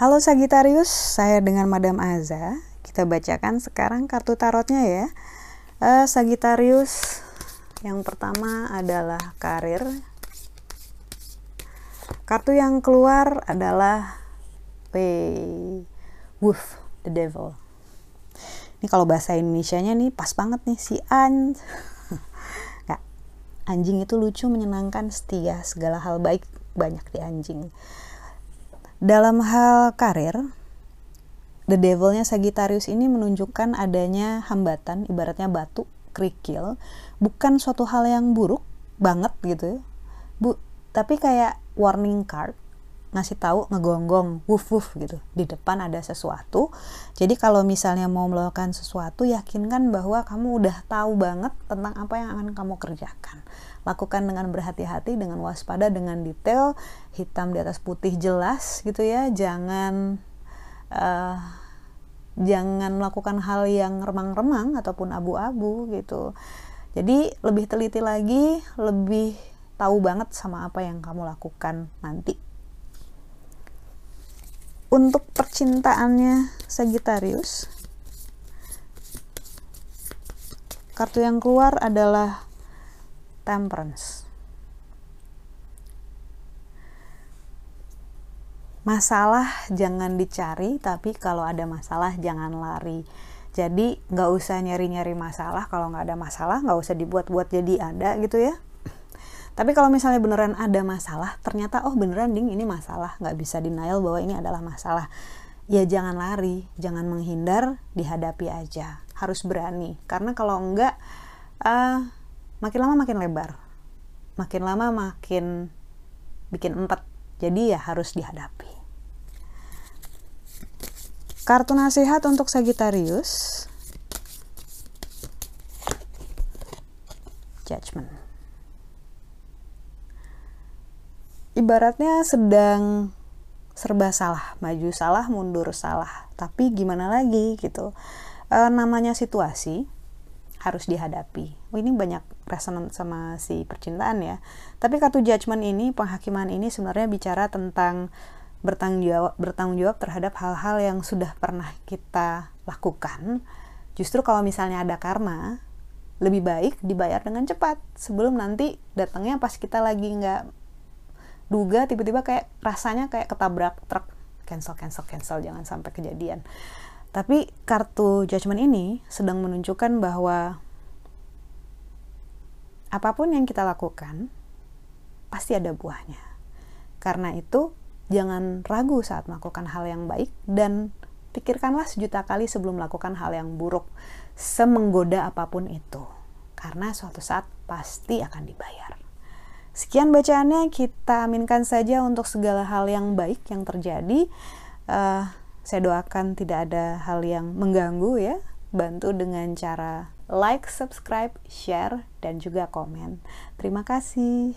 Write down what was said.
Halo Sagitarius, saya dengan Madam Aza. Kita bacakan sekarang kartu tarotnya ya. Uh, Sagitarius, yang pertama adalah karir. Kartu yang keluar adalah Wey, Wolf, the Devil. Ini kalau bahasa Indonesia-nya nih pas banget nih si An. Anjing itu lucu, menyenangkan, setia, segala hal baik banyak di anjing. Dalam hal karir, The Devilnya Sagittarius ini menunjukkan adanya hambatan, ibaratnya batu, kerikil, bukan suatu hal yang buruk banget gitu ya. Bu, tapi kayak warning card ngasih tahu ngegonggong wuf wuf gitu. Di depan ada sesuatu. Jadi kalau misalnya mau melakukan sesuatu yakinkan bahwa kamu udah tahu banget tentang apa yang akan kamu kerjakan. Lakukan dengan berhati-hati dengan waspada dengan detail hitam di atas putih jelas gitu ya. Jangan uh, jangan melakukan hal yang remang-remang ataupun abu-abu gitu. Jadi lebih teliti lagi lebih tahu banget sama apa yang kamu lakukan nanti untuk percintaannya Sagittarius kartu yang keluar adalah temperance. Masalah jangan dicari, tapi kalau ada masalah jangan lari. Jadi nggak usah nyari-nyari masalah, kalau nggak ada masalah nggak usah dibuat-buat jadi ada gitu ya. Tapi kalau misalnya beneran ada masalah, ternyata oh beneran ding ini masalah, nggak bisa denial bahwa ini adalah masalah. Ya jangan lari, jangan menghindar, dihadapi aja. Harus berani, karena kalau enggak, uh, makin lama makin lebar. Makin lama makin bikin empat jadi ya harus dihadapi. Kartu nasihat untuk Sagittarius. Judgment ibaratnya sedang serba salah maju salah mundur salah tapi gimana lagi gitu e, namanya situasi harus dihadapi. Oh, ini banyak resonan sama si percintaan ya. Tapi kartu judgment ini, penghakiman ini sebenarnya bicara tentang bertanggung jawab bertanggung jawab terhadap hal-hal yang sudah pernah kita lakukan. Justru kalau misalnya ada karma, lebih baik dibayar dengan cepat sebelum nanti datangnya pas kita lagi nggak duga tiba-tiba kayak rasanya kayak ketabrak truk cancel cancel cancel jangan sampai kejadian tapi kartu judgment ini sedang menunjukkan bahwa apa pun yang kita lakukan pasti ada buahnya. Karena itu, jangan ragu saat melakukan hal yang baik dan pikirkanlah sejuta kali sebelum melakukan hal yang buruk, semenggoda apa pun itu. Karena suatu saat pasti akan dibayar. Sekian bacaannya, kita aminkan saja untuk segala hal yang baik yang terjadi. Uh, saya doakan tidak ada hal yang mengganggu ya. Bantu dengan cara like, subscribe, share, dan juga komen. Terima kasih.